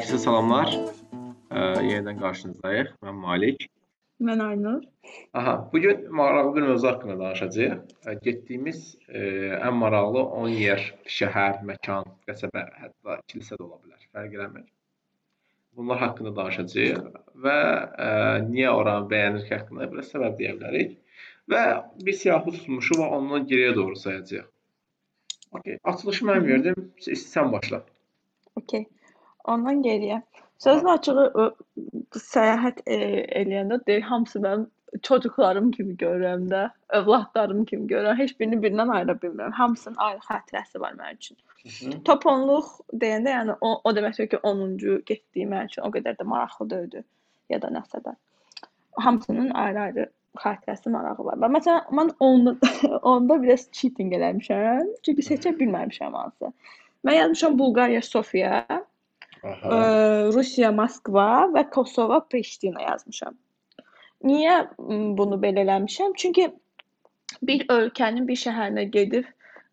Hər kəsə salamlar. Ə, yenidən qarşınızdayıq. Mən Malik. Mən Aynur. Aha, bu gün maraqlı bir mövzu haqqında danışacağıq. Getdiyimiz ə, ən maraqlı 10 yer, şəhər, məkan, qəsəbə, hətta kilsə də ola bilər. Fərq eləmir. Bunlar haqqında danışacağıq və ə, niyə oranı bəyənirik haqqında biraz səbəb deyə bilərik. Və bir siyahı tutmuşuq və ondan geriyə doğru sayacağıq. Okay, açılışı mən verdim. Sən başla. Okay. Ondan geriyə. Sözün açığı ə, səyahət e, eləyəndə deyir hamısı mənim çocuklarım kimi görürəm də, övladlarım kimi görürəm. Heç birini birindən ayıra bilmirəm. Hamısının ayrı xatirəsi var mənim üçün. Toponluq deyəndə, yəni o, o deməkdir ki, 10-cu getdiyi mənim üçün o qədər də maraqlı deyildi ya da nəsə də. Hamısının ayrı-ayrı xatirəsi, marağı var. Və məsələn, mən onda onda biraz cheating eləmişəm. Çünki seçə bilməmişəm hansı. Mən yazmışam Bulqariya, Sofiya, Aha. Rusiya, Moskva və Kosova, Priştina yazmışam. Niyə bunu belə eləmişəm? Çünki bir ölkənin bir şəhərinə gedib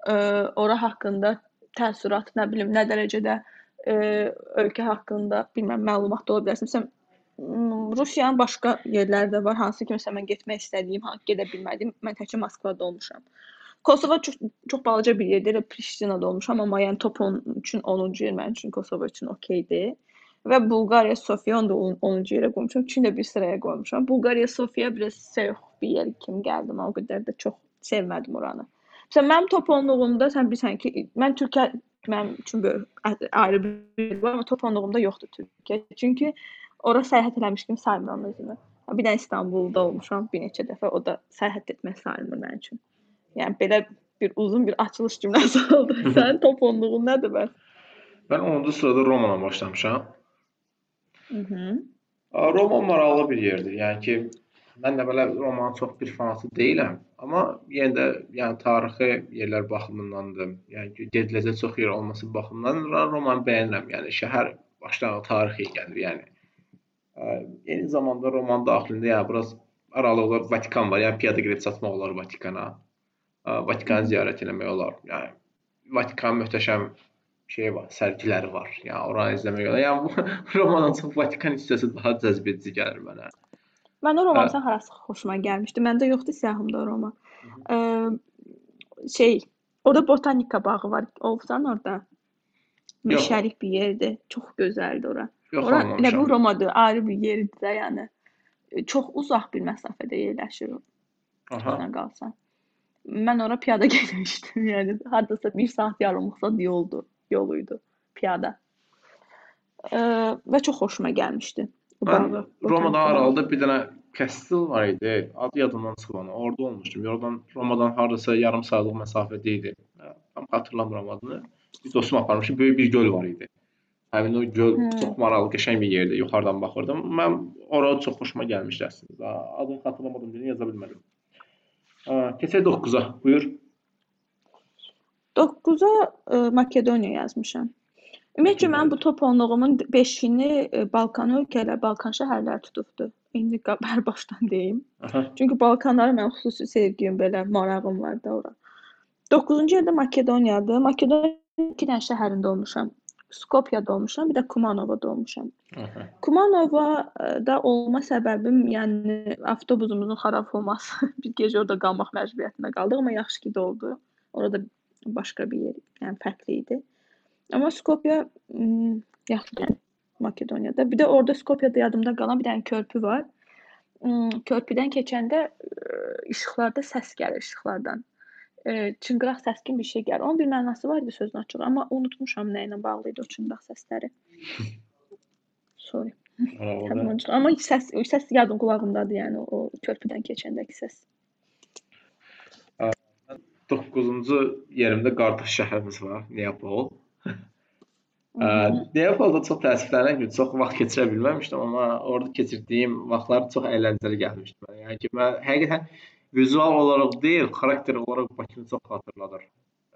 ə, ora haqqında təəssürat, nə bilim, nə dərəcədə ə, ölkə haqqında bilməm məlumat da ola bilərsən. Məsələn, Rusiyanın başqa yerləri də var, hansı ki, məsələn mən getmək istədiyim, gedə bilmədiyim, mən təkcə Moskvada olmuşam. Kosova çox, çox balaca bir yerdir. Elə Priştinada olmuşam, amma yəni top 10 üçün 10-cu yer mənim üçün Kosova üçün okeydir. Və Bulqariya, Sofiyanı da 10-cu yerə qoymuşam. Üçünü də bir sıraya qoymuşam. Bulqariya, Sofiya biraz sevx bir yer kimi gəldi. Mən o qədər də çox sevmədim oranı. Məsələn, mənim top 10-luğumda sən bilirsən ki, mən Türkiyə mənim üçün böyük ayrı bir yer var, amma top 10-luğumda yoxdur Türkiyə. Çünki ora səyahət eləmiş kimi saymıram özümü. Bir də İstanbulda olmuşam bir neçə dəfə. O da səyahət etmək sayılmır mənim üçün. Yəni belə bir uzun bir açılış cümləsi oldu. Sənin top 10-luğun nədir bəs? Mən 10-cu sırada Romanla başlamışam. Mhm. Roma maraqlı bir yerdir. Yəni ki, mən də belə Romanın çox bir fanatı deyiləm, amma yenə də yəni tarixi yerlər baxımındandır. Yəni ki, gediləcək çox yer olması baxımından Romanı bəyənirəm. Yəni şəhər başdan tarixi gəlir, yəni. Eyni zamanda Roman daxilində yəni biraz aralıqda Vatikan var. Yəni piyada gedib çatmaq olar Vatikana. Vatikanı ziyarət etmək olar. Yəni Vatikan möhtəşəm şey var, sərgiləri var. Yəni oranı izləmək olar. Yəni bu romanın çox Vatikan hissəsi daha cəzbedici gəlir mənə. Mən o romanın harası xoşuma gəlmişdi. Məndə yoxdur siyahımda o roman. Ə, şey, orada botanika bağı var. Olsan orada. Meşəlik bir yerdir. Çox gözəldir ora. Yox, ora elə bu Romadır, ayrı bir yerdir də, yəni. Çox uzaq bir məsafədə yerləşir. Aha. qalsan. Mən ora piyada getmişdim. Yəni hardasa 1 saat yarımlıqsa yoldu, yoluydu piyada. Ə, və çox xoşuma gəlmişdi. Mən Romada aralıda bir dənə kastel var idi. Adı yadımdan çıxmır. Orada olmuşdum. Oradan Romadan hardasa yarım saatlıq məsafədə idi. Tam xatırlamıram adını. Bir dostum aparmışdı. Böyük bir göl var idi. Həmin o göl hmm. çox maraqlı, qəşəng bir yerdir. Yuxarıdan baxırdım. Mən ora çox xoşuma gəlmişdi əslində. Adını xatırlamadım, deyə yaza bilmədim. Keçək 9-a. Buyur. 9-a e, Makedoniya yazmışam. Ümumiyyətlə mən bu top onluğumun 5-ini e, Balkan ölkələri, Balkan şəhərləri tutubdu. İndi qəbər başdan deyim. Aha. Çünki Balkanlara mən xüsusi sevgim, belə marağım var da ora. 9-cu yerdə Makedoniyadır. Makedoniya 2 dənə şəhərində olmuşam. Skopyada olmuşam, bir də Kumanovada olmuşam. Aha. Kumanovada olma səbəbim, yəni avtobusumuzun xarab olması. bir gecə orada qalmaq məcburiyyətində qaldıq, amma yaxşı ki də oldu. Orada başqa bir yer, yəni fərqli idi. Amma Skopya yaxşı yəni Makedoniyada. Bir də orada Skopyada yadımda qalan bir dənə körpü var. Körpüdən keçəndə işıqlarda səs gəlir işıqlardan e, çıngıraq səs kimi bir şey gəlir. Onun bir mənası var idi sözün açığı, amma unutmuşam nə ilə bağlı idi o çıngıraq səsləri. Sorry. amma səs səs yadım qulağımdadır, yəni o körpüdən keçəndəki səs. 9-cu yerimdə qardaş şəhərimiz var, Neapol. Neapolda çox təəssüflənirəm ki, çox vaxt keçirə bilməmişdim, amma orada keçirdiyim vaxtlar çox əyləncəli gəlmişdi mənə. Yəni ki, mən həqiqətən vizual olaraq deyil, xarakter olaraq Bakını çox xatırladır.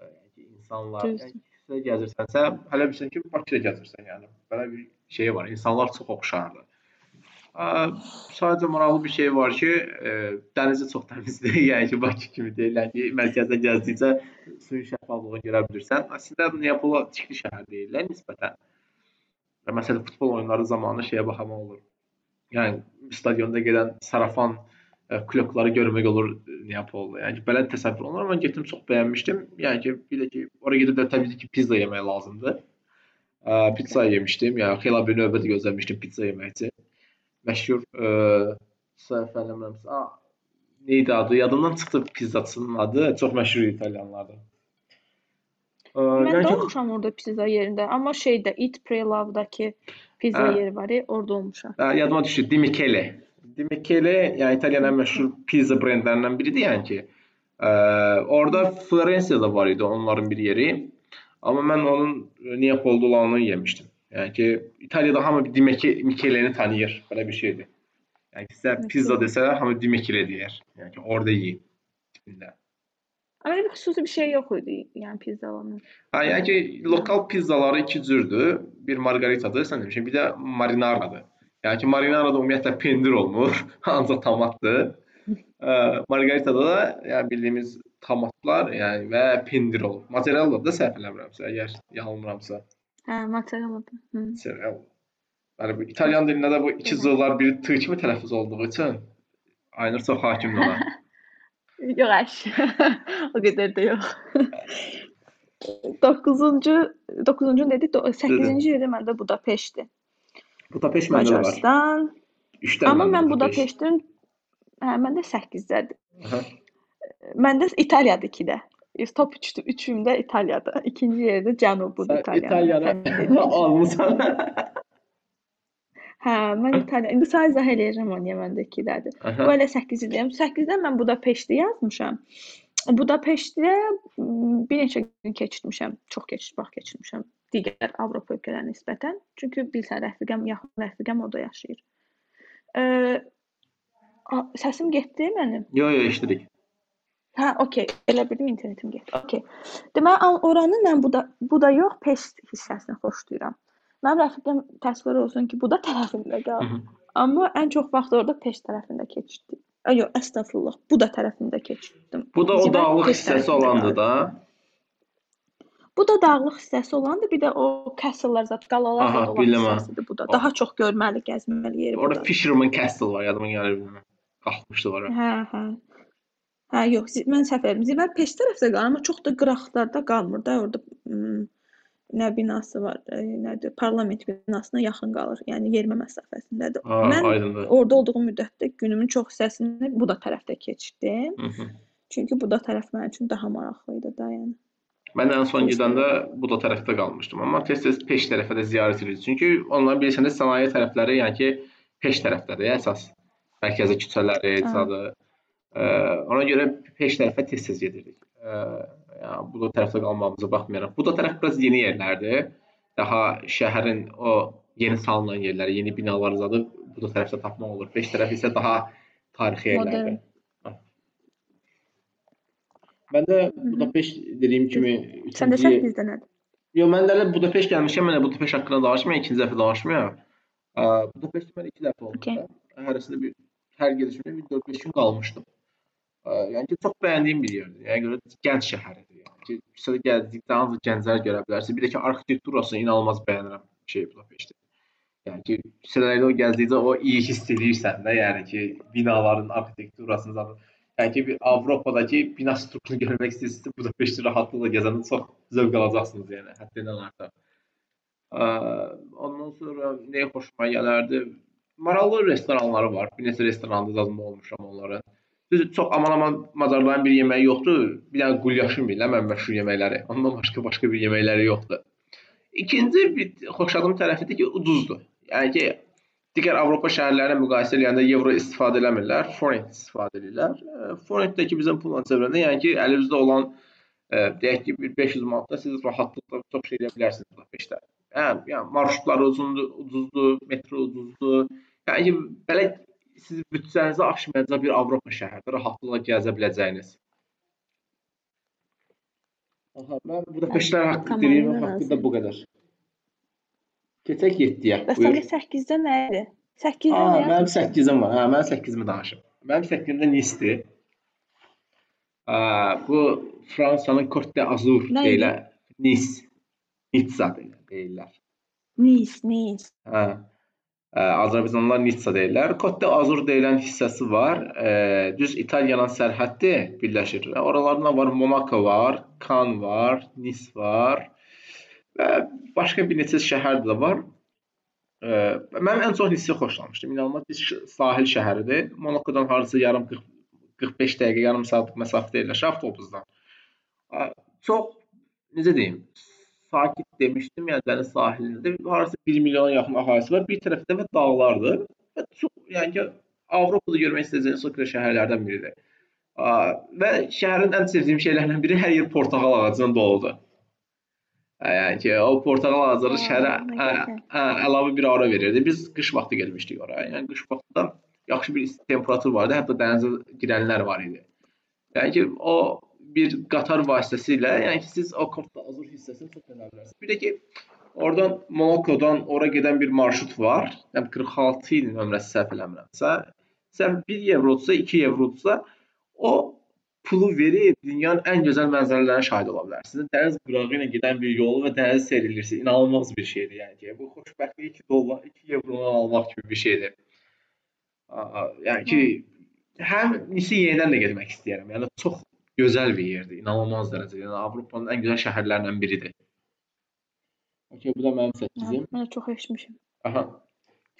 Yəni ki, insanlar, yəni küçədə gəzirsənsə, hələ bilirsən ki, Bakıda gəzirsən, yəni belə bir şey var. İnsanlar çox oxşardır. Ə, sadəcə maraqlı bir şey var ki, ə, dənizi çox təmizdir. yəni ki, Bakı kimi deyil. Yəni mərkəzdə gəzdikcə suyun şəffaflığını görə bilirsən. Əslində Neapol tikli şəhər deyirlər nisbətən. Və məsələn futbol oyunları zamanı şeyə baxmaq olur. Yəni stadionda gedən sarafan ə, klubları görmək olur Neapolda. Yəni ki, belə təsəvvür olunur. Amma getdim çox bəyənmişdim. Yəni ki, bir də ki, ora gedib də təbii ki, pizza yemək lazımdır. Ə, pizza yemişdim. Yəni xeyli bir növbət gözləmişdim pizza yemək üçün. Məşhur ə, səhv eləmirəmsə, neydi adı? Yadımdan çıxdı pizzaçının adı. Çox məşhur italyanlardan. Ə, Mən yəni olmuşam orada pizza yerində, amma şeydə Eat Pray Love-dakı pizza Hə. yeri var, orada olmuşam. Hə, yadıma düşdü. Di Michele. Di Michele, yəni İtaliyanın ən məşhur pizza brendlərindən biridir, yəni ki. Ə, orada Florensiyada var idi onların bir yeri. Amma mən onun Neapolda olanını yemişdim. Yəni ki, İtaliyada hamı Di Miche- Micheleni tanıyır. Belə bir şeydir. Yəni ki, sizə pizza desə, hamı Di Michele deyər. Yəni ki, orada yeyin tipində. Amma elə bir xüsusi bir şey yox idi, yəni pizzaların. Ha, yəni ki, lokal pizzaları iki cürdür. Bir margaritadır, sən demişsən, bir də marinaradır. Yəni ki, marinara da ümumiyyətlə pendir olmur, ancaq tomatdır. Margaritada da yəni bildiyimiz tomatlar, yəni və pendir olur. Mozzarella da səhv eləmirəmsə, əgər yanılmıramsa, Hə, mozzarella-dır. Hı. mozzarella. Yəni bu İtalyan dilində də bu iki zığlar biri t kimi tələffüz olduğu üçün Aynur çox hakimdir ona. Yox, əş. o qədər də yox. 9-cu 9-cu dedi, 8-ci yerdə məndə Budapeştdir. Budapest məndə də var. Macarıstan. 3 Amma mən Budapeştin hə, məndə 8-dədir. Aha. Məndə İtaliyadır 2-də. Top 3 üçümdə İtaliyadır. İkinci yerdə Cənubudur Sən İtaliya. İtaliyanı almısan. Hə, mən İtaliya. İndi sadəcə izah eləyəcəm onu niyə məndə 2-dədir. Aha. Bu elə 8 idəyəm. 8-dən mən Budapeşti yazmışam. Budapeştdə bir neçə gün keçirmişəm. Çox keçir, vaxt keçirmişəm digər Avropa ölkələrinə nisbətən. Çünki bilirsən, rəfiqəm, yaxın rəfiqəm orada yaşayır. Ə, a- səsim getdi mənim. Yo yo eşidirik. Hə, okey. Elə bildim internetim getdi. Okey. Deməli, oranı mən bu da bu da yox, Peşt hissəsini xoşlayıram. Mənim rəfiqəm təsvir olsun ki, bu da tərəfində Hı qal. -hı. Amma ən çox vaxt orada Peşt tərəfində keçirdim. Yox, əstəğfurullah. Bu da tərəfində keçirdim. Bu da o dağlıq hissəsi olandı qaldı. Bu da dağlıq hissəsi olandı, bir də o castle-lar zət, qalalar Aha, olan bildim hissəsidir bu da. Daha çox görməli, gəzməli yeri Orada da. Fisherman Castle var, yadıma gəlir. Qalxmışdı ora. Hə, hə. Hə, yox, mən səhv elədim. Zibər Peşt tərəfdə qalır, amma çox da qıraqlarda qalmır da. Orada nə binası var, nədir? Parlament binasına yaxın qalır. Yəni yerimə məsafəsindədir. Ha, Mən aydındır. orada olduğum müddətdə günümün çox hissəsini bu da tərəfdə keçirdim. Hı -hı. Çünki bu da tərəf mənim üçün daha maraqlı idi da, yəni. Mən ən son gedəndə bu da tərəfdə qalmışdım, amma tez-tez Peş tərəfə də ziyarət edirdik. Çünki onların bilirsiniz sənaye tərəfləri, yəni ki, Peş tərəfdədir əsas. Mərkəzi küçələri, zadı. Ə, ona görə Peş tərəfə tez-tez gedirdik. Ə, yəni bu da tərəfdə qalmağımıza baxmayaraq. Bu da tərəf biraz yeni yerlərdir. Daha şəhərin o yeni salınan yerləri, yeni binalar zadı bu da tərəfdə tapmaq olur. Peş tərəfi isə daha tarixi yerlərdir. Modern. Mən də hı. Budapeşt dediyim kimi Səndə üçüncü 8-də nədir? Yo, mən də elə Budapeşt gəlmişəm, mən Budapeşt haqqında danışmayım, ikinci dəfə danışmayım. Ə, Budapeştə mən 2 dəfə olmuşam. Hərəsində bir hər gedişimdə bir 4-5 gün qalmışdım. Yəni ki, çox bəyəndiyim bir yerdir. Yəni görə gənc şəhəridir. Yəni ki, küçədə gəzdikdə ancaq gənclər görə bilərsən. Bir də ki, arxitekturasını inanılmaz bəyənirəm şey Budapeşti. Yəni ki, küçələrdə o gəzdikcə o iyi hiss edirsən də, yəni ki, binaların arxitekturasını zaten Yəni ki, Avropadakı bina strukturunu görmək istəyirsinizsə, Budapeşti rahatlıqla gəzəndə çox zövq alacaqsınız, yəni həddindən artıq. Ə, Ondan sonra nəyə xoşuma gələrdi? Maraqlı restoranları var. Bir neçə restoranda zadında olmuşam onların. Düz çox aman-aman Macarların bir yeməyi yoxdur. Bir dənə qulyaşın bilə mən məşhur yeməkləri. Ondan başqa başqa bir yeməkləri yoxdur. İkinci bir xoşladığım tərəfidir ki, ucuzdur. Yəni ki, digər Avropa şəhərlərinə müqayisə edəndə evro istifadə eləmirlər, forint istifadə edirlər. Ə, Forintdəki bizim pulla çevirəndə, yəni ki, əlinizdə olan ə, deyək ki, bir 500 manatda siz rahatlıqla çox şey edə bilərsiniz Budapeştdə. Hə, yəni marşrutları uzundur, ucuzdur, metro ucuzdur. Yəni ki, belə siz büdcənizi aşmayacaq bir Avropa şəhəridir, rahatlıqla gəzə biləcəyiniz. Aha, mən Budapeştlər deyim, haqqında bu qədər. Keçək 7-yə. Bəs səndə 8-də nə idi? 8-də Ha, nə? mənim 8-im var. Hə, mənim 8-imi danışım. Mənim 8-imdə Nice-dir. Bu Fransanın Côte d'Azur deyilən Nice. Deyil- deyirlər. Nice, Nice. Hə. Azərbaycanlılar Nitsa deyirlər. Côte d'Azur deyilən hissəsi var. Ə, düz İtaliyanın sərhəddi birləşir. Oralarında var Monaco var, Cannes var, Nice var və başqa bir neçə şəhər də var. Ə, mən ən çox Nice-i xoşlamışdım. İnanılmaz bir sahil şəhəridir. Monaco-dan hardasa yarım 40 45 dəqiqə, yarım saatlıq məsafədə yerləşir avtobusdan. Ə, çox necə deyim, sakit demişdim, yəni dəniz sahilində hardasa 1 milyona yaxın əhalisi var. Bir tərəfdə və dağlardır. Və çox, yəni ki, Avropada görmək istəyəcəyiniz çox gözəl şəhərlərdən biridir. Və şəhərin ən sevdiyim şeylərindən biri hər yer portağal ağacından doludur. Yəni ki, o portağal ağacları şəhərə ə, ə, əlavə bir aura verirdi. Biz qış vaxtı gəlmişdik ora. Yəni qış vaxtında yaxşı bir temperatur vardı. Hətta dənizə girənlər var idi. Yəni ki, o bir qatar vasitəsilə, yəni ki, siz o Côte d'Azur hissəsini öyrənə bilərsiniz. Bir də ki, oradan Monaco-dan ora gedən bir marşrut var. Yəni 46 il nömrəsi səhv eləmirəmsə, səhv 1 evrodursa, 2 evrodursa, o pulu verib dünyanın ən gözəl mənzərələrinə şahid ola bilərsiniz. Dəniz qırağı ilə gedən bir yolu və dənizi seyr edirsiniz. İnanılmaz bir şeydir yəni ki. Bu xoşbəxtlik 2 dollar, 2 evrodan almaq kimi bir şeydir. Yəni ki, həm Nisi yenidən də getmək istəyirəm. Yəni çox gözəl bir yerdir, inanılmaz dərəcədə. Yəni Avropanın ən gözəl şəhərlərindən biridir. Okay, bu da mənim 8-im. Mən çox eşitmişəm. Aha.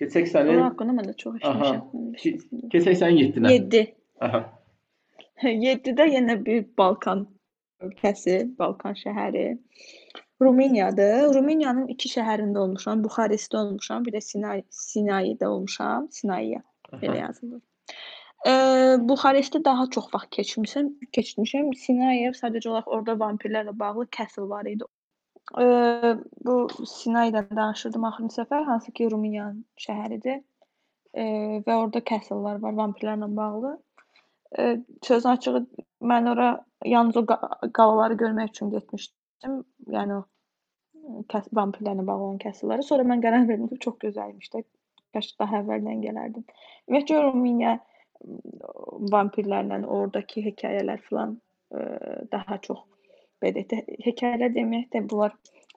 Keçək sənin. Onun haqqında mən də çox eşitmişəm. Keçək sənin 7-nə. 7. Aha. 7-də yenə bir Balkan ölkəsi, Balkan şəhəri. Rumıniyadır. Rumıniyanın iki şəhərində olmuşam. Buxarestdə olmuşam, bir də Sinay, Sinaydə olmuşam. Sinayya belə yazılır. E, Buxarestdə daha çox vaxt keçmişəm, keçmişəm. Sinayev sadəcə olaraq orada vampirlərlə bağlı castle var idi. E, bu Sinaydan danışırdım axırıncı səfər, hansı ki Rumıniyanın şəhəridir. E, və orada castle-lar var vampirlərlə bağlı. E, sözün açığı mən ora yalnız o qalaları görmək üçün getmişdim. Yəni o vampirlərlə bağlı olan castle-ları. Sonra mən qərar verdim ki, çox gözəlmiş də. Kaş daha əvvəldən gələrdim. Ümumiyyətcə Rumıniya vampirlərlə oradakı hekayələr filan ə, daha çox belə də hekayələr demək də bunlar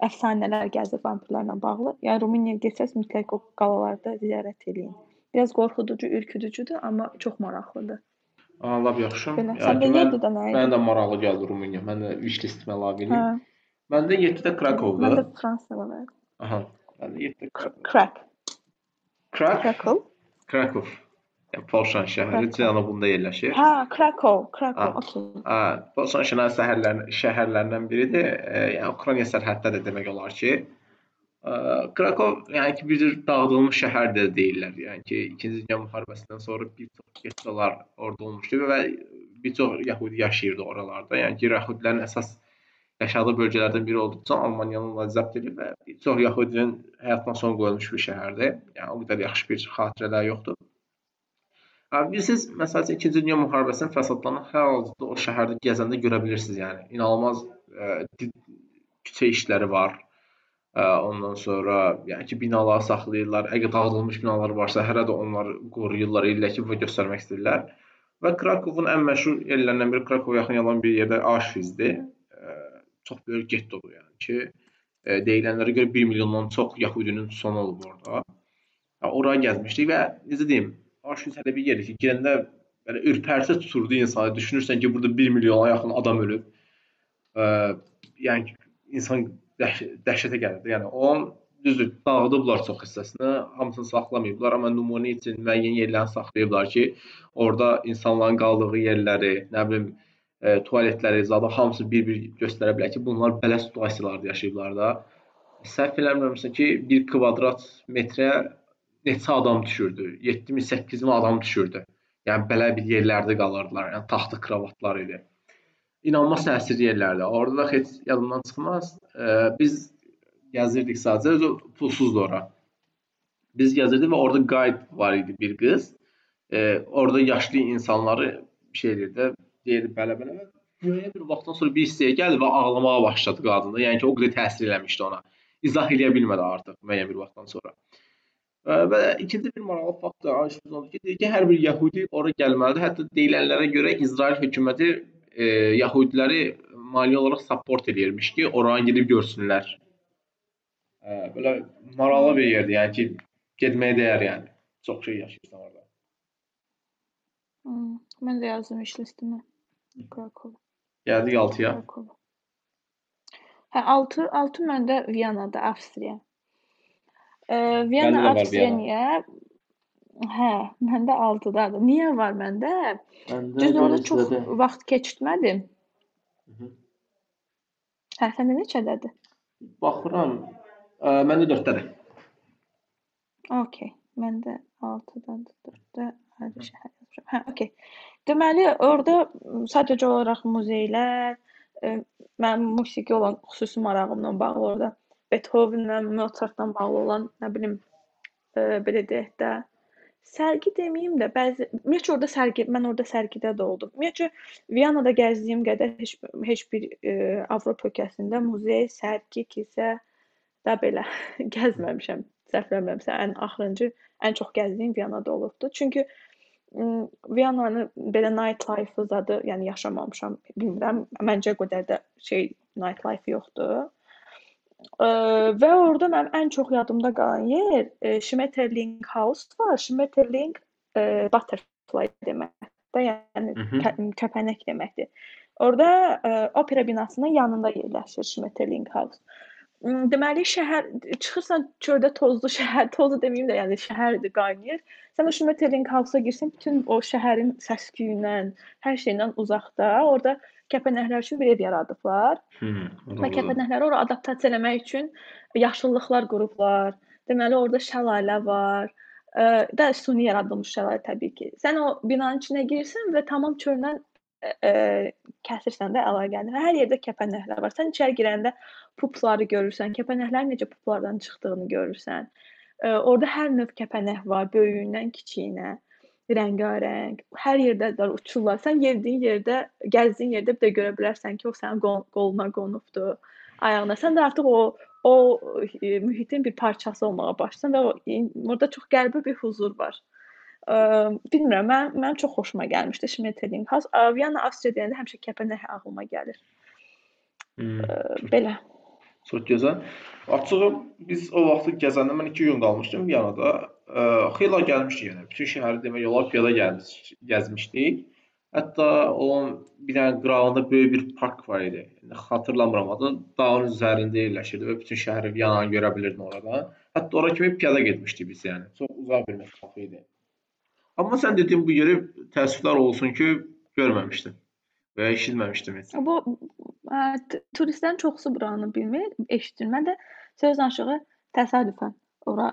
əfsanələr gəzir vampirlərlə bağlı. Yəni Rumuniyaya getsəz mütləq o qalalarda ziyarət eləyin. Biraz qorxuducu, ürküdücüdür, amma çox maraqlıdır. Aa, lap yaxşı. Belə. Sən də 7-də nə idi? Mənə də maraqlı gəldi Rumıniya. Mən də wish listimə əlavə edim. Məndə 7-də Krakowdur. Mən də Fransa var. Aha. Məndə 7-də Krak. Krak. Krakow. Krakow. Yəni Polşanın şəhəri cənubunda yerləşir. Hə, Krakow, Krakow, okey. Hə, Polşanın şəhərlərindən şəhərlərindən biridir. Yəni Ukrayna sərhəddədir demək olar ki. Krakow yəni ki, bir dağıdılmış şəhər də deyirlər. Yəni ki, 2-ci Dünya müharibəsindən sonra bir çox gettolar orada olmuşdu və bir çox yəhudi yaşayırdı oralarda. Yəni ki, yəhudilərin əsas yaşadığı bölgələrdən biri üçün Almaniyanın ona zəbt edib və bir çox yəhudinin həyatına son qoyulmuş bir şəhərdir. Yəni o qədər yaxşı bir xatirələr yoxdur. Bilirsiniz, məsələn, 2-ci Dünya müharibəsinin fəsadlarını hal-hazırda o şəhərdə gəzəndə görə bilirsiniz, yəni. İnanılmaz ə, e, küçə işləri var. Ondan sonra, yəni ki, binaları saxlayırlar. Əgər dağıdılmış binalar varsa, hələ də onları qoruyurlar, illaki və göstərmək istəyirlər. Və Krakovun ən məşhur yerlərindən biri Krakova yaxın olan bir yerdə Auschwitz-dir. Çox böyük gettodur, yəni ki, deyilənlərə görə 1 milyondan çox yəhudinin sonu olub orada. Ora gəzmişdik və necə deyim, Auschwitz hələ bir yerdir ki, girəndə belə ürpərtə tuturdu insanı. Düşünürsən ki, burada 1 milyona yaxın adam ölüb. Ə, yəni insan dəh dəhşətə gəlirdi. Yəni onun düzdür, dağıdıblar çox hissəsini, hamısını saxlamayıblar, amma nümunə üçün müəyyən yerlərini saxlayıblar ki, orada insanların qaldığı yerləri, nə bilim, e, tualetləri, zada hamısı bir-bir göstərə bilər ki, bunlar belə situasiyalarda yaşayıblar da. Səhv eləmirəmsə ki, 1 kvadrat metrə neçə adam düşürdü? 7000, 8000 adam düşürdü. Yəni belə bir yerlərdə qalırdılar. Yəni taxta kravatlar idi. İnanılmaz təsirli yerlərdə. Orada da heç yadımdan çıxmaz. E, biz gəzirdik sadəcə, özü pulsuzdu ora. Biz gəzirdik və orada guide var idi bir qız. E, orada yaşlı insanları şey eləyirdi. Deyirdi belə-belə. Müəyyən bir vaxtdan sonra bir hissəyə gəldi və ağlamağa başladı qadın. Yəni ki, o qədər təsir eləmişdi ona. İzah eləyə bilmədi artıq müəyyən bir vaxtdan sonra. Və ikinci bir maraqlı fakt da araşdırıldı ki, deyir ki, hər bir yəhudi ora gəlməlidir. Hətta deyilənlərə görə İsrail hökuməti e, yəhudiləri maliyyə olaraq support eləyirmiş ki, oraya gedib görsünlər. Ə, belə maraqlı bir yerdir. Yəni ki, getməyə dəyər yəni. Çox şey yaşayırsan orada. Hmm, mən də yazdım iş listimə. Krakova. Gəldik 6-ya. Krakova. Hə, 6 6 məndə Viyanada, Avstriya. Ə, Viyana, Məndə də var Avstriya Viyana. Hə, məndə 6-dadır. Niyə var məndə? Məndə Düzdür, orada çox neçədə- vaxt keçirtmədim. Mhm. Hə, səndə neçədədir? Baxıram. Ə, məndə 4-dədir. Okay. Məndə 6-dadır, 4-də ayrı şəhər yazmışam. Hə, okay. Deməli, orada m, sadəcə olaraq muzeylər, e, mənim musiqi olan xüsusi marağımla bağlı orada Beethovenlə, Mozartla bağlı olan, nə bilim, e, belə deyək də, sərgi deməyim də, bəzi ümumiyyətcə orada sərgi, mən orada sərgidə də oldum. Ümumiyyətcə Viyanada gəzdiyim qədər heç heç bir e, Avropa ölkəsində muzey, sərgi, kilsə da belə gəzməmişəm. Səhv eləmirəmsə, ən axırıncı, ən çox gəzdiyim Viyanada olubdu. Çünki Viyananı belə night life zadı, yəni yaşamamışam, bilmirəm. Məncə qədər də şey night life yoxdur. Ə, və orada mənim ən çox yadımda qalan yer e, Schmetterling House var. Schmetterling e, butterfly deməkdir. Yəni Mhm. kə- kəpənək deməkdir. Orada ə, opera binasının yanında yerləşir Schmetterling House. M, Deməli şəhər çıxırsan çöldə tozlu şəhər, tozlu deməyim də, yəni şəhərdir, qaynayır. Sən o Schmetterling House-a girsən, bütün o şəhərin səs-küyündən, hər şeydən uzaqda, orada kəpənəklər üçün bir ev yaradıblar. Hmm. Və kəpənəkləri ora adaptasiya eləmək üçün yaşıllıqlar qurublar. Deməli orada şəlalə var. Ə, də süni yaradılmış şəlalə təbii ki. Sən o binanın içinə girsən və tamam çöldən ə, kəsirsən də əlaqəni. Hər yerdə kəpənəklər var. Sən içəri girəndə pupları görürsən, kəpənəklərin necə puplardan çıxdığını görürsən. Ə, orada hər növ kəpənək var, böyüyündən kiçiyinə, rəngarəng. Hər yerdə də uçurlar. Sən yerdiyin yerdə, gəzdiyin yerdə bir də görə bilərsən ki, o sənin qol qoluna qonubdur, ayağına. Sən də artıq o o e, mühitin bir parçası olmağa başlayırsan və o orada çox qəribə bir huzur var. Ə, bilmirəm, mən mənim çox xoşuma gəlmişdi Schmetterling House. Ə, Viyana Avstriya deyəndə həmişə kəpənək ağlıma gəlir. Hmm. Ə, belə. Çox gözəl. Açığı biz o vaxtı gəzəndə mən 2 gün qalmışdım Viyanada. Ə, xeyla gəlmişdik yəni. Bütün şəhəri demək olar piyada gəlmiş, gəzmişdik. Hətta onun bir dənə qırağında böyük bir park var idi. İndi xatırlamıram adını. Dağın üzərində yerləşirdi və bütün şəhəri Viyananı görə bilirdin oradan. Hətta ora kimi piyada getmişdik biz yəni. Çox uzaq bir məsafə idi. Amma sən dediyin bu yeri təəssüflər olsun ki, görməmişdim və eşitməmişdim heç. Bu ə, turistlərin çoxusu buranı bilmir, eşidir. Mən də söz aşığı təsadüfən ora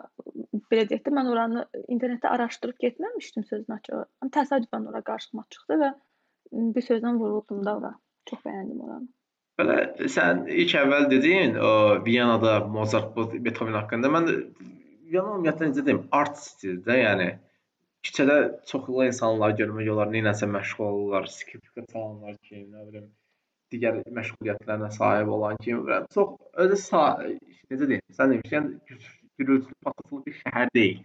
belə deyək də mən oranı internetdə araşdırıb getməmişdim sözün açığı. Təsadüfən ora qarşıma çıxdı və bir sözlə vuruldum da ora. Çox bəyəndim oranı. Belə sən ilk əvvəl dedin, o Viyanada Mozart, Beethoven haqqında. Mən də Viyana ümumiyyətlə necə deyim, art stildir də, yəni küçədə çoxlu insanlar görmək olar, nəyləsə məşğul olurlar, skripka çalanlar kimi, nə bilim, digər məşğuliyyətlərə sahib olan kimi. Çox özü necə deyim, sən demişkən gürültülü, patırtılı bir şəhər deyil.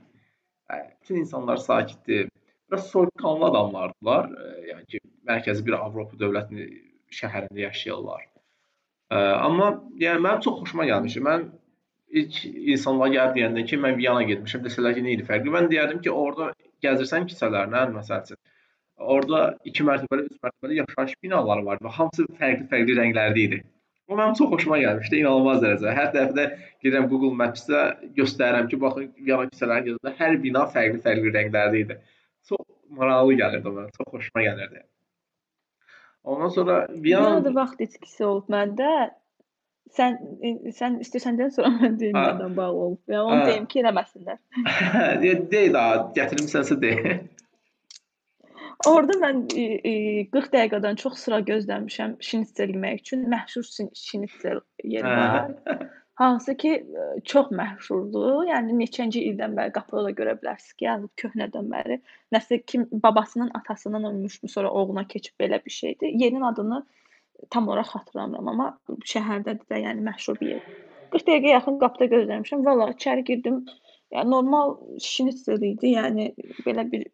Yəni, bütün insanlar sakitdir. Biraz soyuqqanlı adamlardılar. E, Yəni ki, mərkəzi bir Avropa dövlətinin şəhərində yaşayırlar. Ə, amma yəni mənim çox xoşuma gəlmişdi. Mən ilk insanlar gəlib deyəndə ki, mən Viyana getmişəm, desələr ki, nə idi fərqi? Mən deyərdim ki, orada gəzirsən küçələrinə, məsəl üçün. Orada 2 mərtəbəli, 3 mərtəbəli yaşayış binaları var və hamısı fərqli-fərqli rənglərdə idi. O mənim çox xoşuma gəlmişdi, inanılmaz dərəcədə. Hər dəfə də gedirəm Google Maps-də göstərirəm ki, baxın Viyana küçələrinə gəzəndə hər bina fərqli-fərqli rənglərdə idi. Çox maraqlı gəlirdi mənə, çox xoşuma gəlirdi. Ondan sonra Viyana Viyanada vaxt itkisi olub məndə. Sən sən istəyirsən deyə sonra mən deyim Ha. nədən bağlı olub. Yəni onu deyim ki, eləməsinlər. Deyil daha, gətirmisənsə de. Orada mən e, e, 40 dəqiqədən çox sıra gözləmişəm şnitzel yemək üçün. Məşhur şnitzel yeri var. Hansı ki e, çox məşhurdur. Yəni neçənci ildən bəri qapıda da görə bilərsiniz ki, yəni köhnədən bəri nəsə kim babasının atasından ölmüşmü, sonra oğluna keçib belə bir şeydir. Yerin adını tam olaraq xatırlamıram, amma şəhərdədir də, yəni məşhur bir yer. 40 dəqiqə yaxın qapıda gözləmişəm. Valla içəri girdim. Yəni normal şnitzel idi. Yəni belə bir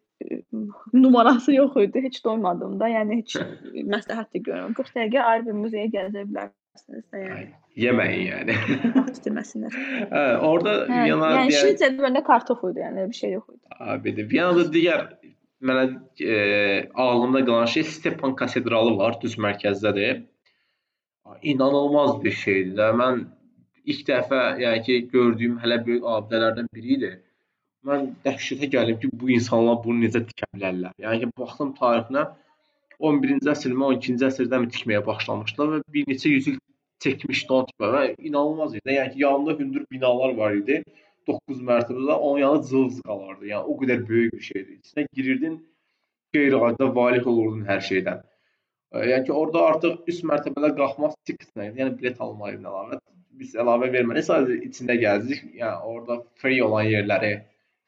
numarası yox idi. Heç doymadım da. Yəni heç məsləhət də görmürəm. 40 dəqiqə ayrı bir muzeyə gəzə bilərsiniz. də yəni. Yeməyin yəni. Vaxt itirməsinlər. Hə, orada Hə, Viyana yəni digər şnitzel məndə kartof idi, yəni bir şey yox idi. abidir. Viyanada digər mənə e, ağlımda qalan şey Stepan katedralı var, düz mərkəzdədir. İnanılmaz bir şeydir də. Mən ilk dəfə, yəni ki, gördüyüm hələ böyük abidələrdən biri idi. Mən dəhşətə gəldim ki, bu insanlar bunu necə tikə bilərlər? Yəni ki, baxdım tarixinə 11-ci əsrmi, 12-ci əsrdə mi tikməyə başlamışdılar və bir neçə yüz il çəkmişdi o tipə və inanılmaz idi. Yəni ki, yanında hündür binalar var idi. 9 mərtəbədə, onun yanında cılız qalardı. Yəni o qədər böyük bir şeydi. İçinə girirdin, qeyri-adi valih olurdun hər şeydən. E, Yəni ki, orada artıq üst mərtəbələr qalxmaq idi. Yəni bilet almaq ilə əlavə biz əlavə vermədik, sadəcə içində gəzdik. Yəni orada free olan yerləri,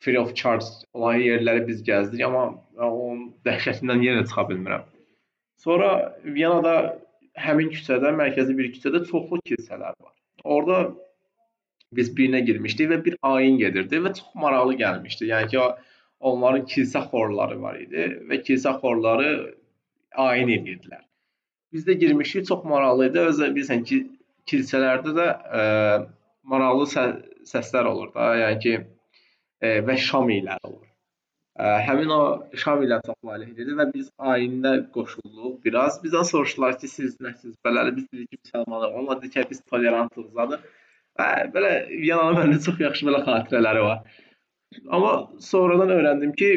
free of charge olan yerləri biz gəzdik, amma onun dəhşətindən yenə çıxa bilmirəm. Sonra Viyanada həmin küçədə, mərkəzi bir küçədə çoxlu kilsələr var. Orada biz birinə girmişdik və bir ayin gedirdi və çox maraqlı gəlmişdi. Yəni ki, onların kilsə xorları var idi və kilsə xorları ayin edirdilər. Biz də girmişik, çox maraqlı idi. Özə bilirsən ki, kilsələrdə də ə, maraqlı sə səslər olur da, yəni ki, və şam ilə olur. Ə, həmin o şam ilə çox valih idi və biz ayində qoşulduq biraz. Bizdən soruşdular ki, siz nəsiz? Beləli biz dedik ki, müsəlmanıq. Onlar dedi ki, biz tolerantlığızadır. Və belə Viyananın məndə çox yaxşı belə xatirələri var. Amma sonradan öyrəndim ki,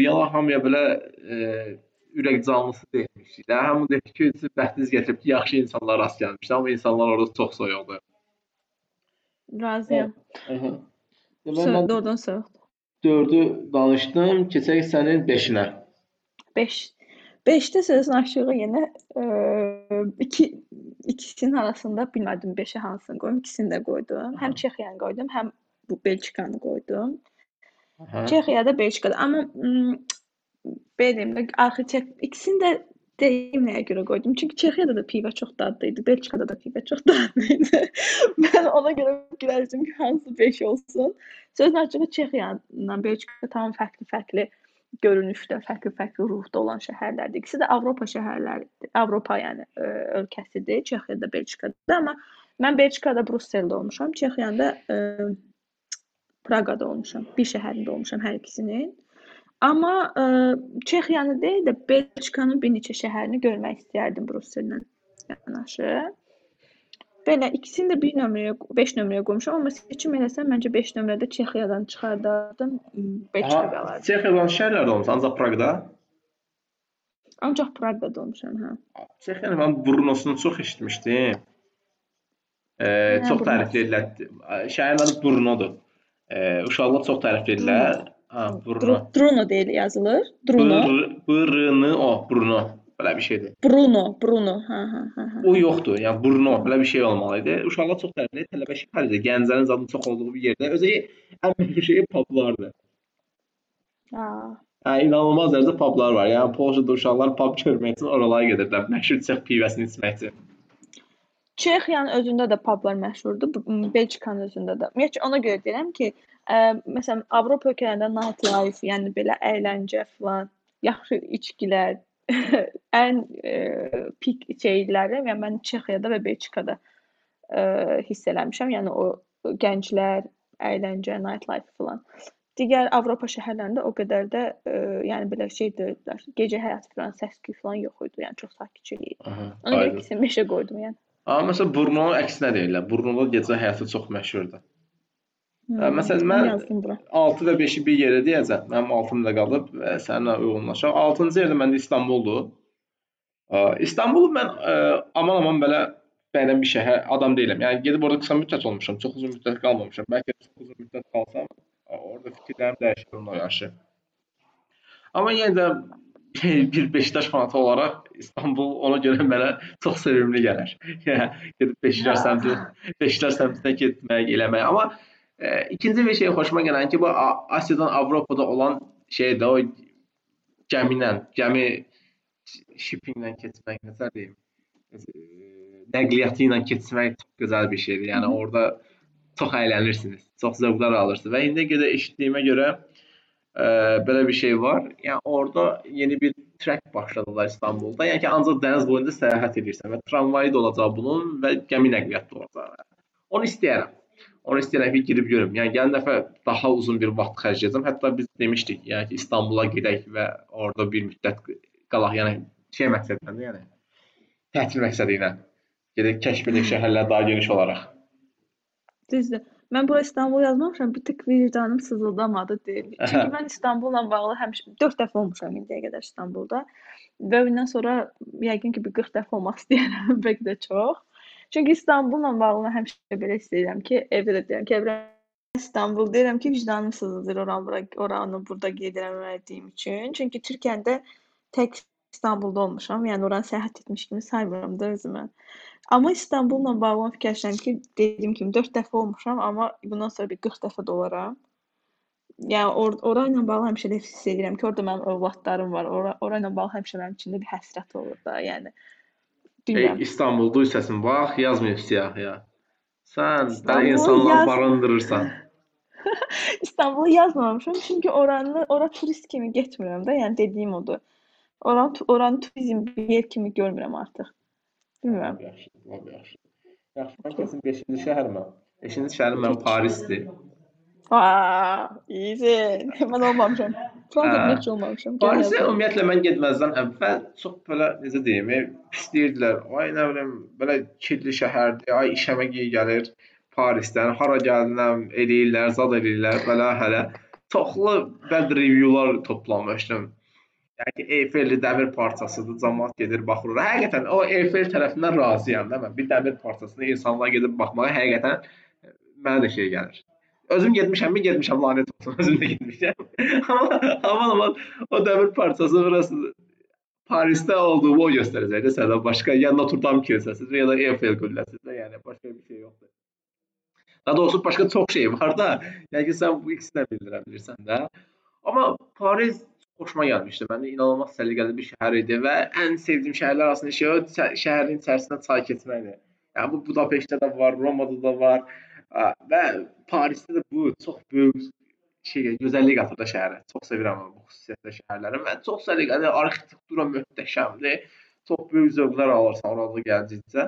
Viyana hamıya belə e, ürək canlısı deyilmiş. Də hamı deyir ki, siz bəxtiniz gətirib ki, yaxşı insanlar rast gəlmişdi, amma insanlar orada çox soyuqdur. Razıyam. Mən Doğrudan soyuq. 4-ü danışdım, keçək sənin 5-inə. 5. 5-də sözün aşağı yenə eee, iki ikisinin arasında bilmədim 5-ə hansını qoyum. İkisini də qoydum. Həm Çexiyanı qoydum, həm bu Belçikanı qoydum. Çexiyada, Belçikada. Amma mm, belə deyim də Çex ikisini də deyim nəyə görə qoydum? Çünki Çexiyada da pivə çox dadlı idi, Belçikada da pivə çox dadlı idi. Mən ona görə fikirləşdim ki, hansı 5 olsun. Sözün açığı Çexiyanla Belçika tam fərqli-fərqli görünüşdə, fərqli-fərqli ruhda olan şəhərlərdir. İkisi də Avropa şəhərləridir. Avropa yəni ə, ölkəsidir, Çexiyada, Belçikada. Amma mən Belçikada, Brüsseldə olmuşam, Çexiyada ə, Praqada olmuşam. Bir şəhərində olmuşam hər ikisinin. Amma ə, Çexiyanı deyil də Belçikanın bir neçə şəhərini görmək istəyərdim Brüssellə yanaşı. Belə ikisini də 1 nömrəyə, 5 nömrəyə qoymuşam, amma seçim eləsəm məncə 5 nömrədə Çexiyadan çıxardardım, m, Belçika Aha, qalardı. Çexiyadan şəhərlərdə olmusan, ancaq Praqda. Ancaq Praqada olmuşam, hə. Çexiyanın mən Brunosunu çox eşitmişdim. E, Nə çox Brunos? təriflədilər. Şəhərin adı Brunodur. E, uşaqlar çox təriflədilər. Ha, Bruno. Dru- Bruno deyil yazılır. Bruno. Bruno, o, Bruno. Belə bir şeydir. Bruno, Bruno. Hə, hə, hə, hə. O yoxdur. Yəni Bruno belə bir şey olmalı idi. Uşaqlar çox tərifləyir. Tələbə şəhəridir. Gənclərin zadının çox olduğu bir yerdə. Özü ən mühüm şey publardır. Ha. Hə, inanılmaz dərəcədə publar var. Yəni Polşada uşaqlar pub görmək üçün oralara gedirlər. Məşhur Çex pivəsini içmək üçün. Çexiyanın özündə də publar məşhurdur, Belçikanın özündə də. Ümumiyyətlə ona görə deyirəm ki, ə, məsələn Avropa ölkələrində nightlife, yəni belə əyləncə falan, yaxşı içkilər ən ə, pik şeyləri, yəni mən Çexiyada və Belçikada ə, hiss eləmişəm. Yəni o gənclər, əyləncə, nightlife falan. Digər Avropa şəhərlərində o qədər də ə, yəni belə şey deyildilər. Gecə həyatı falan, səs-küy falan yox idi. Yəni çox sakitçilik idi. Aha. Ona görə aydın. ikisini 5-ə qoydum yəni. Amma məsələn Brno əksinə deyirlər. Brnoda gecə həyatı çox məşhurdur. Hmm, Hə, məsələn, mən- yazdım bura. 6 və 5-i bir yerə deyəcəm. Mənim 6-ım da qalıb və səninlə uyğunlaşaq. 6-cı yerdə məndə İstanbuldur. İstanbulu mən aman-aman belə bəyənən bir şəhər adam deyiləm. Yəni gedib orada qısa müddət olmuşam, çox uzun müddət qalmamışam. Bəlkə çox uzun müddət qalsam, ə, orada fikirlərim dəyişir onunla yaşı. Amma yenə də bir Beşiktaş fanatı olaraq İstanbul ona görə mənə çox sevimli gəlir. Yəni gedib Beşiktaş səmtə Beşiktaş səmtinə getmək, eləmək. Amma e, ikinci bir şey xoşuma gələn ki, bu Asiyadan Avropada olan şey də o gəmi ilə, gəmi shippinglə keçmək, necə deyim, e, nəqliyyatı ilə keçmək çox gözəl bir şeydir. Yəni orada çox əylənirsiniz, çox zövqlər alırsınız və indi qədər eşitdiyimə görə ə, belə bir şey var. Yəni orada yeni bir trek başladılar İstanbulda. Yəni ki, ancaq dəniz boyunca səyahət edirsən və tramvayı da olacaq bunun və gəmi nəqliyyatı da olacaq. Onu istəyirəm. Onu istəyirəm ki, girib görüm. Yəni gələn dəfə daha uzun bir vaxt xərcləyəcəm. Hətta biz demişdik, yəni ki, İstanbula gedək və orada bir müddət qalaq. Yəni şey məqsədlə, yəni tətil məqsədi ilə gedək kəşf edək şəhərlər daha geniş olaraq. Düzdür. Mən bura İstanbul yazmamışam, bir tık vicdanım sızıldamadı deyil. Çünki mən İstanbulla bağlı həmişə 4 dəfə olmuşam indiyə qədər İstanbulda və bundan sonra yəqin ki, bir 40 dəfə olmaq istəyirəm, bəlkə də çox. Çünki İstanbulla bağlı həmişə belə istəyirəm ki, evdə də deyirəm ki, evdə İstanbul deyirəm ki, vicdanım sızılır oranı bura, oranı burada qeyd etmədiyim üçün. Çünki Türkiyədə tək İstanbulda olmuşam. Yəni oranı səyahət etmiş kimi saymıram da özümü. Amma İstanbulla bağlı fikirləşirəm ki, dediyim kimi 4 dəfə olmuşam, amma bundan sonra bir 40 dəfə də olaram. Yəni or ora ilə bağlı həmişə də hiss edirəm ki, orada mənim övladlarım var. Ora ora ilə bağlı həmişə mənim içimdə bir həsrət olur da. Yəni bilmirəm. Ey İstanbul duysasın bax, yazmayıb siyahıya. Sən belə insanlar yaz... barındırırsan. İstanbulu yazmamışam çünki oranı ora turist kimi getmirəm də, yəni dediyim odur. Oranı oranı turizm bir yer kimi görmürəm artıq. Bilmirəm. Yaxşı, yaxşı. Yaxşı, mən kesin 5-ci şəhərimə. 5-ci şəhərim mənim Parisdir. Easy. Mən olmamışam. Fransa heç olmamışam. Parisə ümumiyyətlə mən getməzdən əvvəl çox belə necə deyim, pis deyirdilər. Ay nə bilim, belə kirli şəhərdir. Ay işəmə gəlir Parisdən. Hara gəlinəm eləyirlər, zad eləyirlər, belə hələ çoxlu bəd reviewlar toplamışdım. Yəni Eyfelli dəmir parçasıdır. Cəmaət gedir, baxır. Həqiqətən o Eyfel tərəfindən razıyam da mən. Bir dəmir parçasına insanlar gedib baxmağa həqiqətən mənə də şey gəlir. Özüm getmişəmmi? Getmişəm, lanet olsun. Özüm də getmişəm. amma aman aman o dəmir parçası burası Parisdə olduğumu o göstərəcəkdə sənə başqa ya Notre Dame kilsəsidir ya da Eiffel qülləsidir. Yəni başqa bir şey yoxdur. Daha doğrusu başqa çox şey var da, yəni sən bu ikisindən bildirə bilirsən də. Amma Paris xoşuma gəlmişdi. Məndə inanılmaz səliqəli bir şəhər idi və ən sevdiyim şəhərlər arasında şey şəhərin içərisindən çay keçməkdir. Yəni bu Budapeştdə də var, Romada da var və Parisdə də bu çox böyük şey gözəllik qatır da şəhərə. Çox sevirəm bu xüsusiyyətlə şəhərləri və çox səliqəli, arxitektura möhtəşəmdir. Çox böyük zövqlər alırsan orada gəldikcə.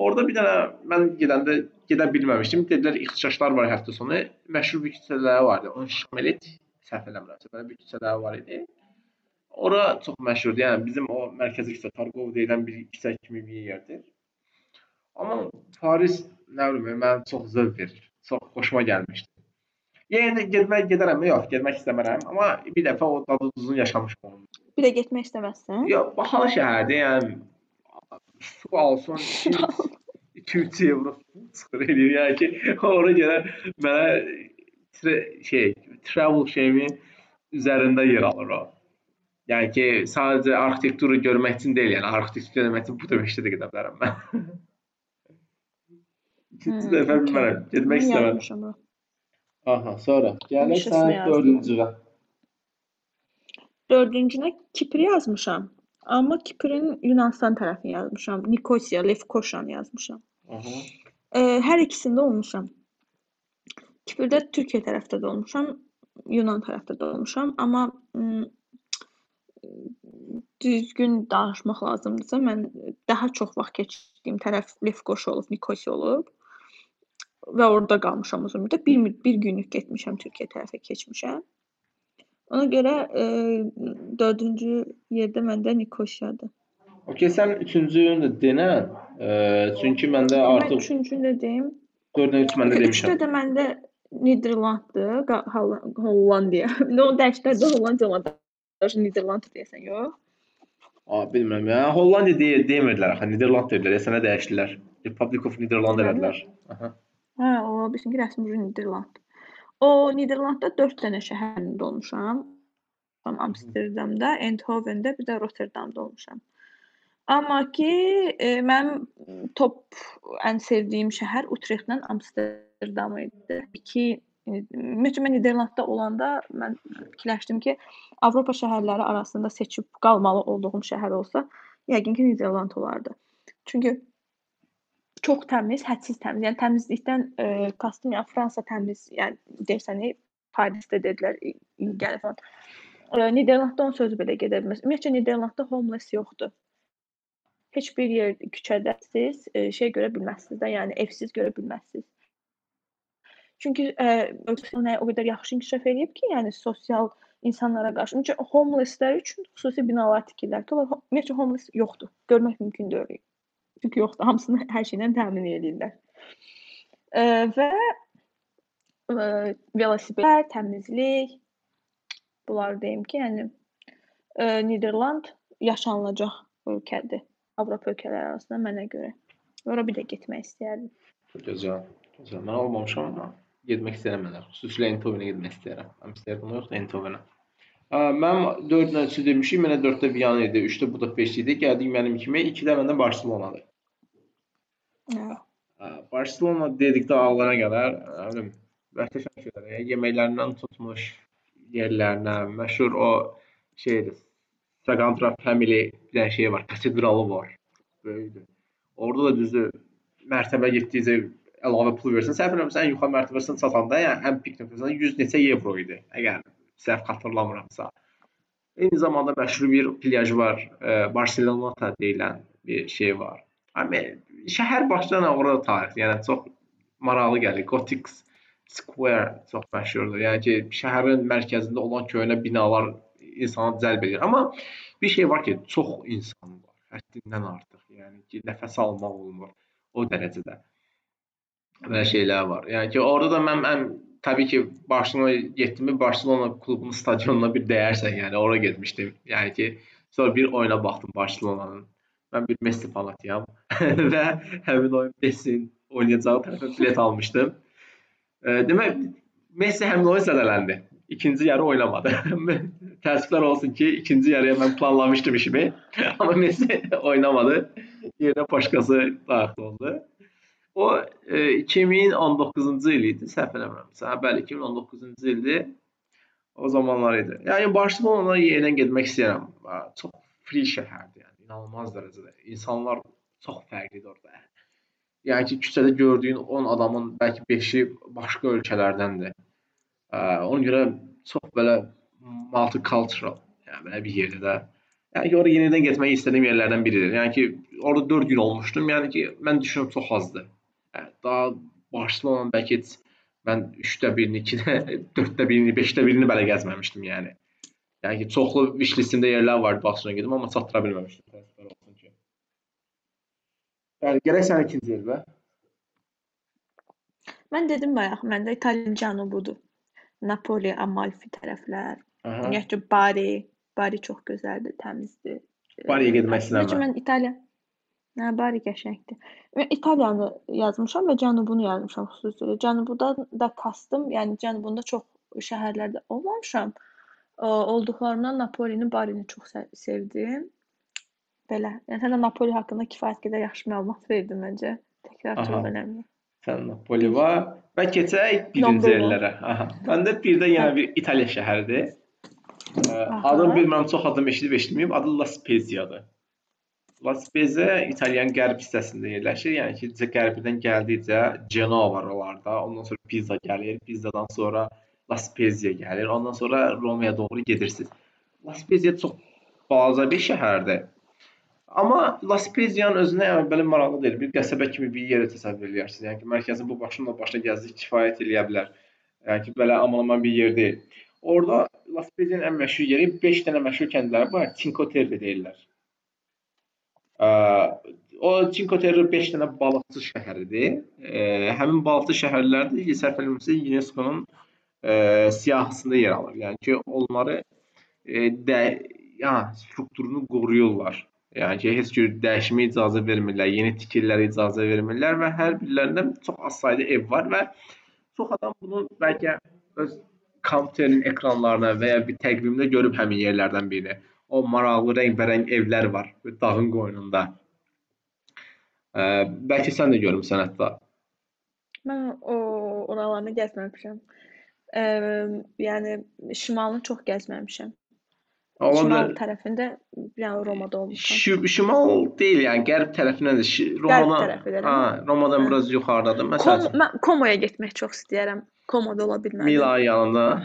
Orada bir dənə mən gedəndə gedə bilməmişdim. Dedilər ixtişaşlar var həftə sonu. Məşhur bir küçələri vardı. Onun Şamelit səhv eləmirəmsə, belə bir küçələr var idi. Ora çox məşhurdur. Yəni bizim o mərkəzi küçə Tarkov deyilən bir küçə kimi bir yerdir. Amma Paris nə bilim, mənə çox zövq verir. Çox xoşuma gəlmişdi. Yəni getmək gedərəm, yox, getmək istəmirəm, amma bir dəfə o dadı duzunu yaşamışam onun. Bir də getmək istəməzsən? Yox, bahalı şəhərdir, yəni su alsın 2-3 evro çıxır eləyir. Yəni ki, ora görə mənə şey travel şeyimi üzərində yer alır o. Yəni ki, sadəcə arxitekturu görmək üçün deyil, yəni arxitektur görmək üçün Budapeştə də gedə bilərəm mən. İkinci dəfə bilmərəm, getmək istəmirəm. Aha, sonra gəlir sən dördüncüyə. Dördüncünə Kipr yazmışam. Amma Kiprin Yunanistan tərəfini yazmışam. Nikosiya, Lefkoşan yazmışam. Aha. E, hər ikisində olmuşam. Kiprdə Türkiyə tərəfdə də olmuşam. Yunan tərəfdə də olmuşam, amma düzgün danışmaq lazımdırsa, mən daha çox vaxt keçdiyim tərəf Lefkoş olub, Nikosiya olub və orada qalmışam uzun müddət. Bir, bir günlük getmişəm Türkiyə tərəfə keçmişəm. Ona görə e, dördüncü yerdə məndə Nikosiyadır. Okey, sən üçüncünü də denən. E, çünki məndə artıq Mən üçüncünü də deyim. Dördüncü məndə demişəm. Üçdə də məndə Niderlanddır, Hollandiya. İndi o dərslərdə Hollandiya olmadı. Niderland deyəsən, yox? A, bilmirəm ya. Hollandiya deyə demirdilər axı, Niderland dedilər. Sənə dəyişdilər. Republic of Niderland elədilər. Aha. Hə, o bilsin ki, rəsmi Niderland. O Niderlandda 4 dənə şəhərində olmuşam. Amsterdamda, Eindhoven'də, bir də Rotterdamda olmuşam. Amma ki, e, mənim top ən sevdiyim şəhər Utrechtlə Amsterdam Amsterdam idi. İki ümumiyyətlə mən Niderlandda olanda mən fikirləşdim ki, Avropa şəhərləri arasında seçib qalmalı olduğum şəhər olsa, yəqin ki, Niderland olardı. Çünki çox təmiz, hədsiz təmiz. Yəni təmizlikdən e, kastım yəni Fransa təmiz, yəni desən Parisdə dedilər il gəlir falan. Eee, Niderlandda onun sözü belə gedə bilməz. Ümumiyyətcə Niderlandda homeless yoxdur. Heç bir yer küçədə siz, eee, şey görə bilməzsiniz də, yəni evsiz görə bilməzsiniz. Çünki, eee, ölkə o qədər yaxşı inkişaf eləyib ki, yəni sosial insanlara qarşı. Ümumiyyətcə homelesslər üçün xüsusi binalar tikirlər ki, onlar ümumiyyətcə homeless yoxdur. Görmək mümkün deyil. Çünki yoxdur. Hamısını hər şeylə təmin eləyirlər. Eee, və eee, velosipedlər, təmizlik bunları deyim ki, yəni eee, Niderland yaşanılacaq ölkədir. Avropa ölkələri arasında mənə görə. Ora bir də getmək istəyərdim. Gözəl. Gözəl. Mən olmamışam amma getmək istəyirəm mən. Xüsusilə Eindhoven-ə getmək istəyirəm. Amsterdam yox, Eindhoven-ə. Mənim 4 nəticə demişik, mənə 4-də Viyana idi, 3-də Budapeşt idi. Gəldik mənim kimi, 2-də məndə Barselonadır. Hə. Barselona dedikdə ağlına gələr, nə bilim, şeylər. Yəni yeməklərindən tutmuş yerlərinə, məşhur o şeydir. Sagrada Family bir dənə şey var, katedralı var. Böyükdür. Orada da düzdür mərtəbə getdikcə əlavə pul versən, səhv eləmirəmsə ən yuxarı mərtəbəsinə çatanda, yəni ən pik nöqtəsində 100 neçə evro idi. Əgər səhv xatırlamıramsa. Eyni zamanda məşhur bir plyaj var, e, Barcelona deyilən bir şey var. Şəhər başdan orada tarix, yəni çox maraqlı gəlir. Gothic Square çox məşhurdur. Yəni ki, şəhərin mərkəzində olan köhnə binalar insanı cəlb edir. Amma bir şey var ki, çox insan var. Həddindən artıq. Yəni ki, nəfəs almaq olmur o dərəcədə. Belə şeylər var. Yəni ki, orada da mən ən təbii ki, Barselona getdimi, Barselona klubunun stadionuna bir dəyərsən, yəni ora getmişdim. Yəni ki, sonra bir oyuna baxdım Barselonanın. Mən bir Messi fanatıyam və həmin oyun Messi'nin oynayacağı tərəfə bilet almışdım. E, demək Messi həmin oyun zədələndi. İkinci yarı oynamadı. Təəssüflər olsun ki, ikinci yarıya mən planlamışdım işimi. Amma Messi oynamadı. Yerinə başqası daxil oldu. O e, 2019-cu il idi, səhv eləmirəmsə. Bəli, 2019-cu ildir. O zamanlar idi. Yəni Barselona yenidən getmək istəyirəm. Ha, Çox free şəhərdir, inanılmaz dərəcədə. İnsanlar çox fərqlidir orada. Yəni ki, küçədə gördüyün 10 adamın bəlkə 5-i başqa ölkələrdəndir. Ə, Ona görə çox belə multicultural, yəni belə bir yerdə də. Yəni ki, ora yenidən getmək istədiyim yerlərdən biridir. Yəni ki, orada 4 gün olmuşdum. Yəni ki, mən düşünürəm çox azdır. Yəni daha Barselona bəlkə heç mən 3də 1-ni, 2-də, 4də 1-ni, 5də 1-ni belə gəzməmişdim yəni. Yəni ki, çoxlu wish listimdə yerlər vardı Barselona gedim, amma çatdıra bilməmişdim. Təəssüflər olsun ki. Yəni gərək sənin ikinci yerdə. Mən dedim bayaq, məndə İtaliyanın cənubudur. Napoli, Amalfi tərəflər. Aha. Ümumiyyətcə Bari, Bari çox gözəldir, təmizdir. Bariyə getmək istəyirəm. mən İtaliya Hə, Bari qəşəngdir. Və İtaliyanı yazmışam və cənubunu yazmışam xüsusilə. Cənubudan da kastım, yəni cənubunda çox şəhərlərdə olmamışam. Olduqlarından Napolini, Barini çox se- sevdim. Belə. Yəni sən də Napoli haqqında kifayət qədər yaxşı məlumat verdin məncə. Təkrar çox önəmli. Sən Napoli var və keçək birinci yerlərə. Aha. Məndə bir də yenə bir İtaliya şəhəridir. Adını bilmirəm, çox adım eşidib eşitməyib. Adı La Spezia'dır. La Spezia İtaliyanın qərb hissəsində yerləşir. Yəni ki, cə- qərbindən gəldikcə Genoa var oralarda. Ondan sonra Pisa gəlir. Pisa'dan sonra La Spezia gəlir. Ondan sonra Romaya doğru gedirsiniz. La Spezia çox balaca bir şəhərdir. Amma La Spezia'nın özünə yəni belə maraqlı deyil. Bir qəsəbə kimi bir yerə təsəvvür edirsiniz. Yəni ki, mərkəzin bu başından başa gəzdik kifayət eləyə bilər. Yəni ki, belə aman-aman bir yer deyil. Orada La Spezia'nın ən məşhur yeri 5 dənə məşhur kəndləri var. Cinque Terre deyirlər. O Cinque Terre 5 dənə balıqçı şəhəridir. Həmin balıqçı şəhərlər də səhv eləmirəmsə UNESCO-nun ə, siyahısında yer alır. Yəni ki, onları e, də ya strukturunu qoruyurlar. Yəni ki, heç cür dəyişmə icazə vermirlər, yeni tikililərə icazə vermirlər və hər birlərində çox az sayda ev var və çox adam bunu bəlkə öz kompüterin ekranlarına və ya bir təqvimdə görüb həmin yerlərdən birini. O maraqlı rəngbərəng evlər var dağın qoynunda. Ə, bəlkə sən də görmüsən hətta. Mən o oralarını gəzməmişəm. Eee, yəni şimalını çox gəzməmişəm. Ola Şimal bilər. tərəfində, yəni Romada olmuşam. Şi- Şimal deyil, yəni qərb şi- Romadan, ha, Romadan Hə. biraz yuxarıdadır. Kom Məsələn, mən Komoya getmək çox istəyirəm. Komoda ola bilməli. Milan yanında.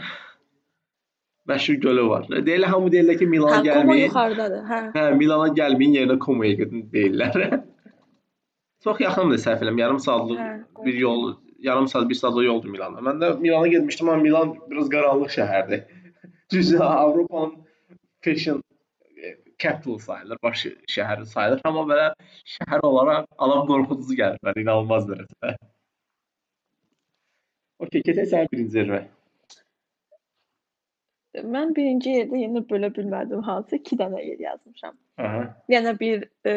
məşhur gölü var. Deyirlər hamı deyirlər ki, Milana Hə, gəlməyin. yuxarıdadır. Hə. Hə, Milana gəlməyin yerinə Komoya gedin deyirlər. Çox yaxındır səhv eləmirəm. Yarım saatlıq Hə. bir yol, yarım saat, 1 saatlıq yoldur Milana. Mən də Milana getmişdim, amma Milan biraz qaranlıq şəhərdir. Düzdür, Avropanın fashion e, capital sayılır, baş şəhəri sayılır, amma belə şəhər olaraq adam qorxuducu gəlir mənə, inanılmaz dərəcədə. Okay, keçək sənin birinci yerə. Mən birinci yerdə yenə bölə bilmədim hansı 2 dənə yer yazmışam. Aha. Yenə bir e,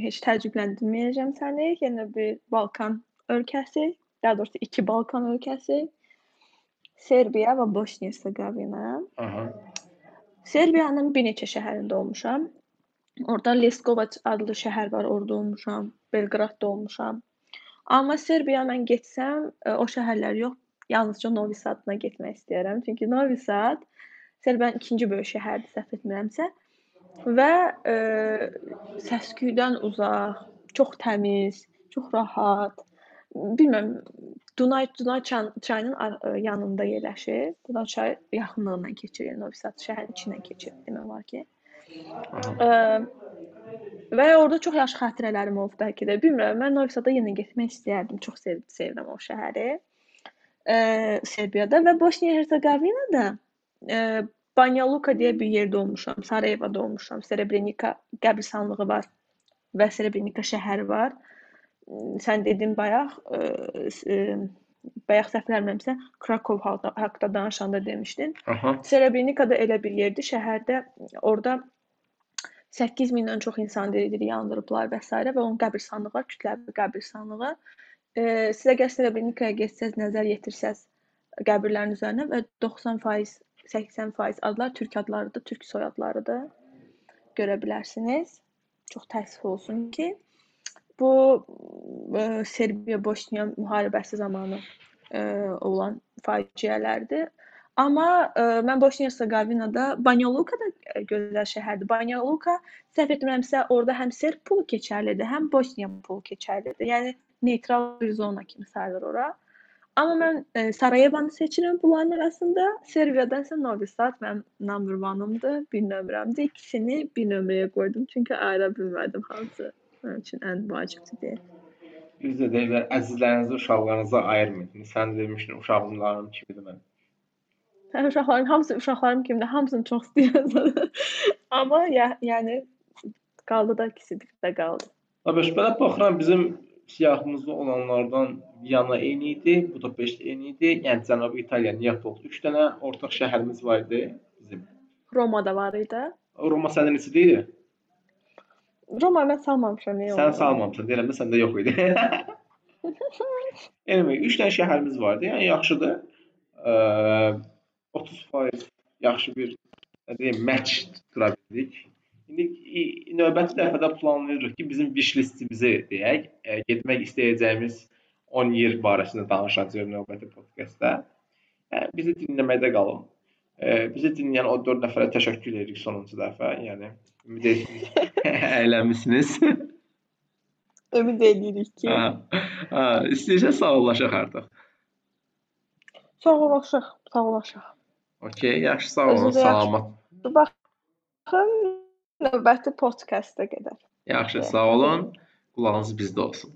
heç təəccübləndirməyəcəm səni. Yenə bir Balkan ölkəsi, daha doğrusu iki Balkan ölkəsi. Serbiya və Bosniya-Hersegovina. Serbiyanın bir neçə şəhərində olmuşam. Orada Leskovac adlı şəhər var, orada olmuşam. Belqradda olmuşam. Amma Serbiya mən getsəm, e, o şəhərlər yox, yalnızca Novi Sadına getmək istəyirəm. Çünki Novi Sad Serbiyanın ikinci böyük şəhəridir, səhv etmirəmsə. Və e, səs-küydən uzaq, çox təmiz, çox rahat. Bilmirəm, Dunay Dunay çay- çayının e, yanında yerləşir. Dunay çayı yaxınlığından keçir, yəni Novi Sad şəhərin içindən keçir demək olar ki. Ə, və orada çox yaxşı xatirələrim olub bəlkə də. Bilmirəm, mən Novi Sada yenə getmək istərdim. Çox sev sevirəm o şəhəri. Ə, Serbiyada və Bosniya-Hersegovinada ə, Banja Luka deyə bir yerdə olmuşam. Sarayevoda olmuşam. Srebrenica qəbirstanlığı var və Srebrenica şəhəri var. M, Sən dedin bayaq, ə, bayaq səhv eləmirəmsə, Krakow haqqında danışanda demişdin. Aha. Srebrenica da elə bir yerdir, şəhərdə orada 8 mindən çox insan diri-diri yandırıblar və s. və onun qəbirstanlığı var, kütləvi qəbirstanlığı. E, sizə əgər Srebrenicaya getsəz, nəzər yetirsəz qəbirlərin üzərinə və 90%, 80% adlar türk adlarıdır, türk soyadlarıdır. Görə bilərsiniz. Çox təəssüf olsun ki, bu e, Serbiya-Bosniya müharibəsi zamanı e, olan faciələrdir. Amma ə, mən Bosniya-Hersegovinada Banja Luka da ə, gözəl şəhərdir. Banja Luka səhv etmirəmsə, orada həm serb pulu keçərlidir, həm Bosniya pulu keçərlidir. Yəni neytral bir zona kimi sayılır ora. Amma mən ə, Sarayevonu seçirəm bunların arasında. Serbiyadansa Novi Sad mənim number 1-ımdır, bir nömrəmdir. İkisini bir nömrəyə qoydum çünki ayıra bilmədim hansı mənim üçün ən vacibdir deyə. Biz də deyirlər, əzizlərinizi uşaqlarınıza ayırmayın. Sən demişdin, uşaqlarım kimidir mən. Hə, uşaqların hamısı uşaqlarım kimdir, hamısını çox istəyirəm. Amma ya, yəni qaldı da ikisi birdə qaldı. Abi belə baxıram bizim siyahımızda olanlardan Viyana eyni idi, Budapest eyni idi. Yəni Cənubi İtaliya, Neapol 3 dənə ortaq şəhərimiz var idi bizim. Roma da var idi. Roma sənin neçədə idi? Roma mən salmamışam niyə Sən salmamısan, deyirəm də səndə yox idi. anyway, 3 dənə şəhərimiz vardı. Yəni yaxşıdır. Eee 30% yaxşı bir nə deyim, match qura bildik. İndi növbəti dəfədə planlayırıq ki, bizim wish listimizi deyək, e, getmək istəyəcəyimiz 10 yer barəsində danışacağıq növbəti podkastda. Yəni bizi dinləməkdə qalın. E, bizi dinləyən o 4 nəfərə təşəkkür edirik sonuncu dəfə. Yəni ümid edirik əylənmisiniz. Ümid edirik ki, Ha, ha, istəyirsə sağollaşaq artıq. sağollaşaq, sağollaşaq. Okay, yaxşı sağ olun, salamat. Baxın növbəti podkastda qədər. Yaxşı, sağ olun. Qulağınız bizdə olsun.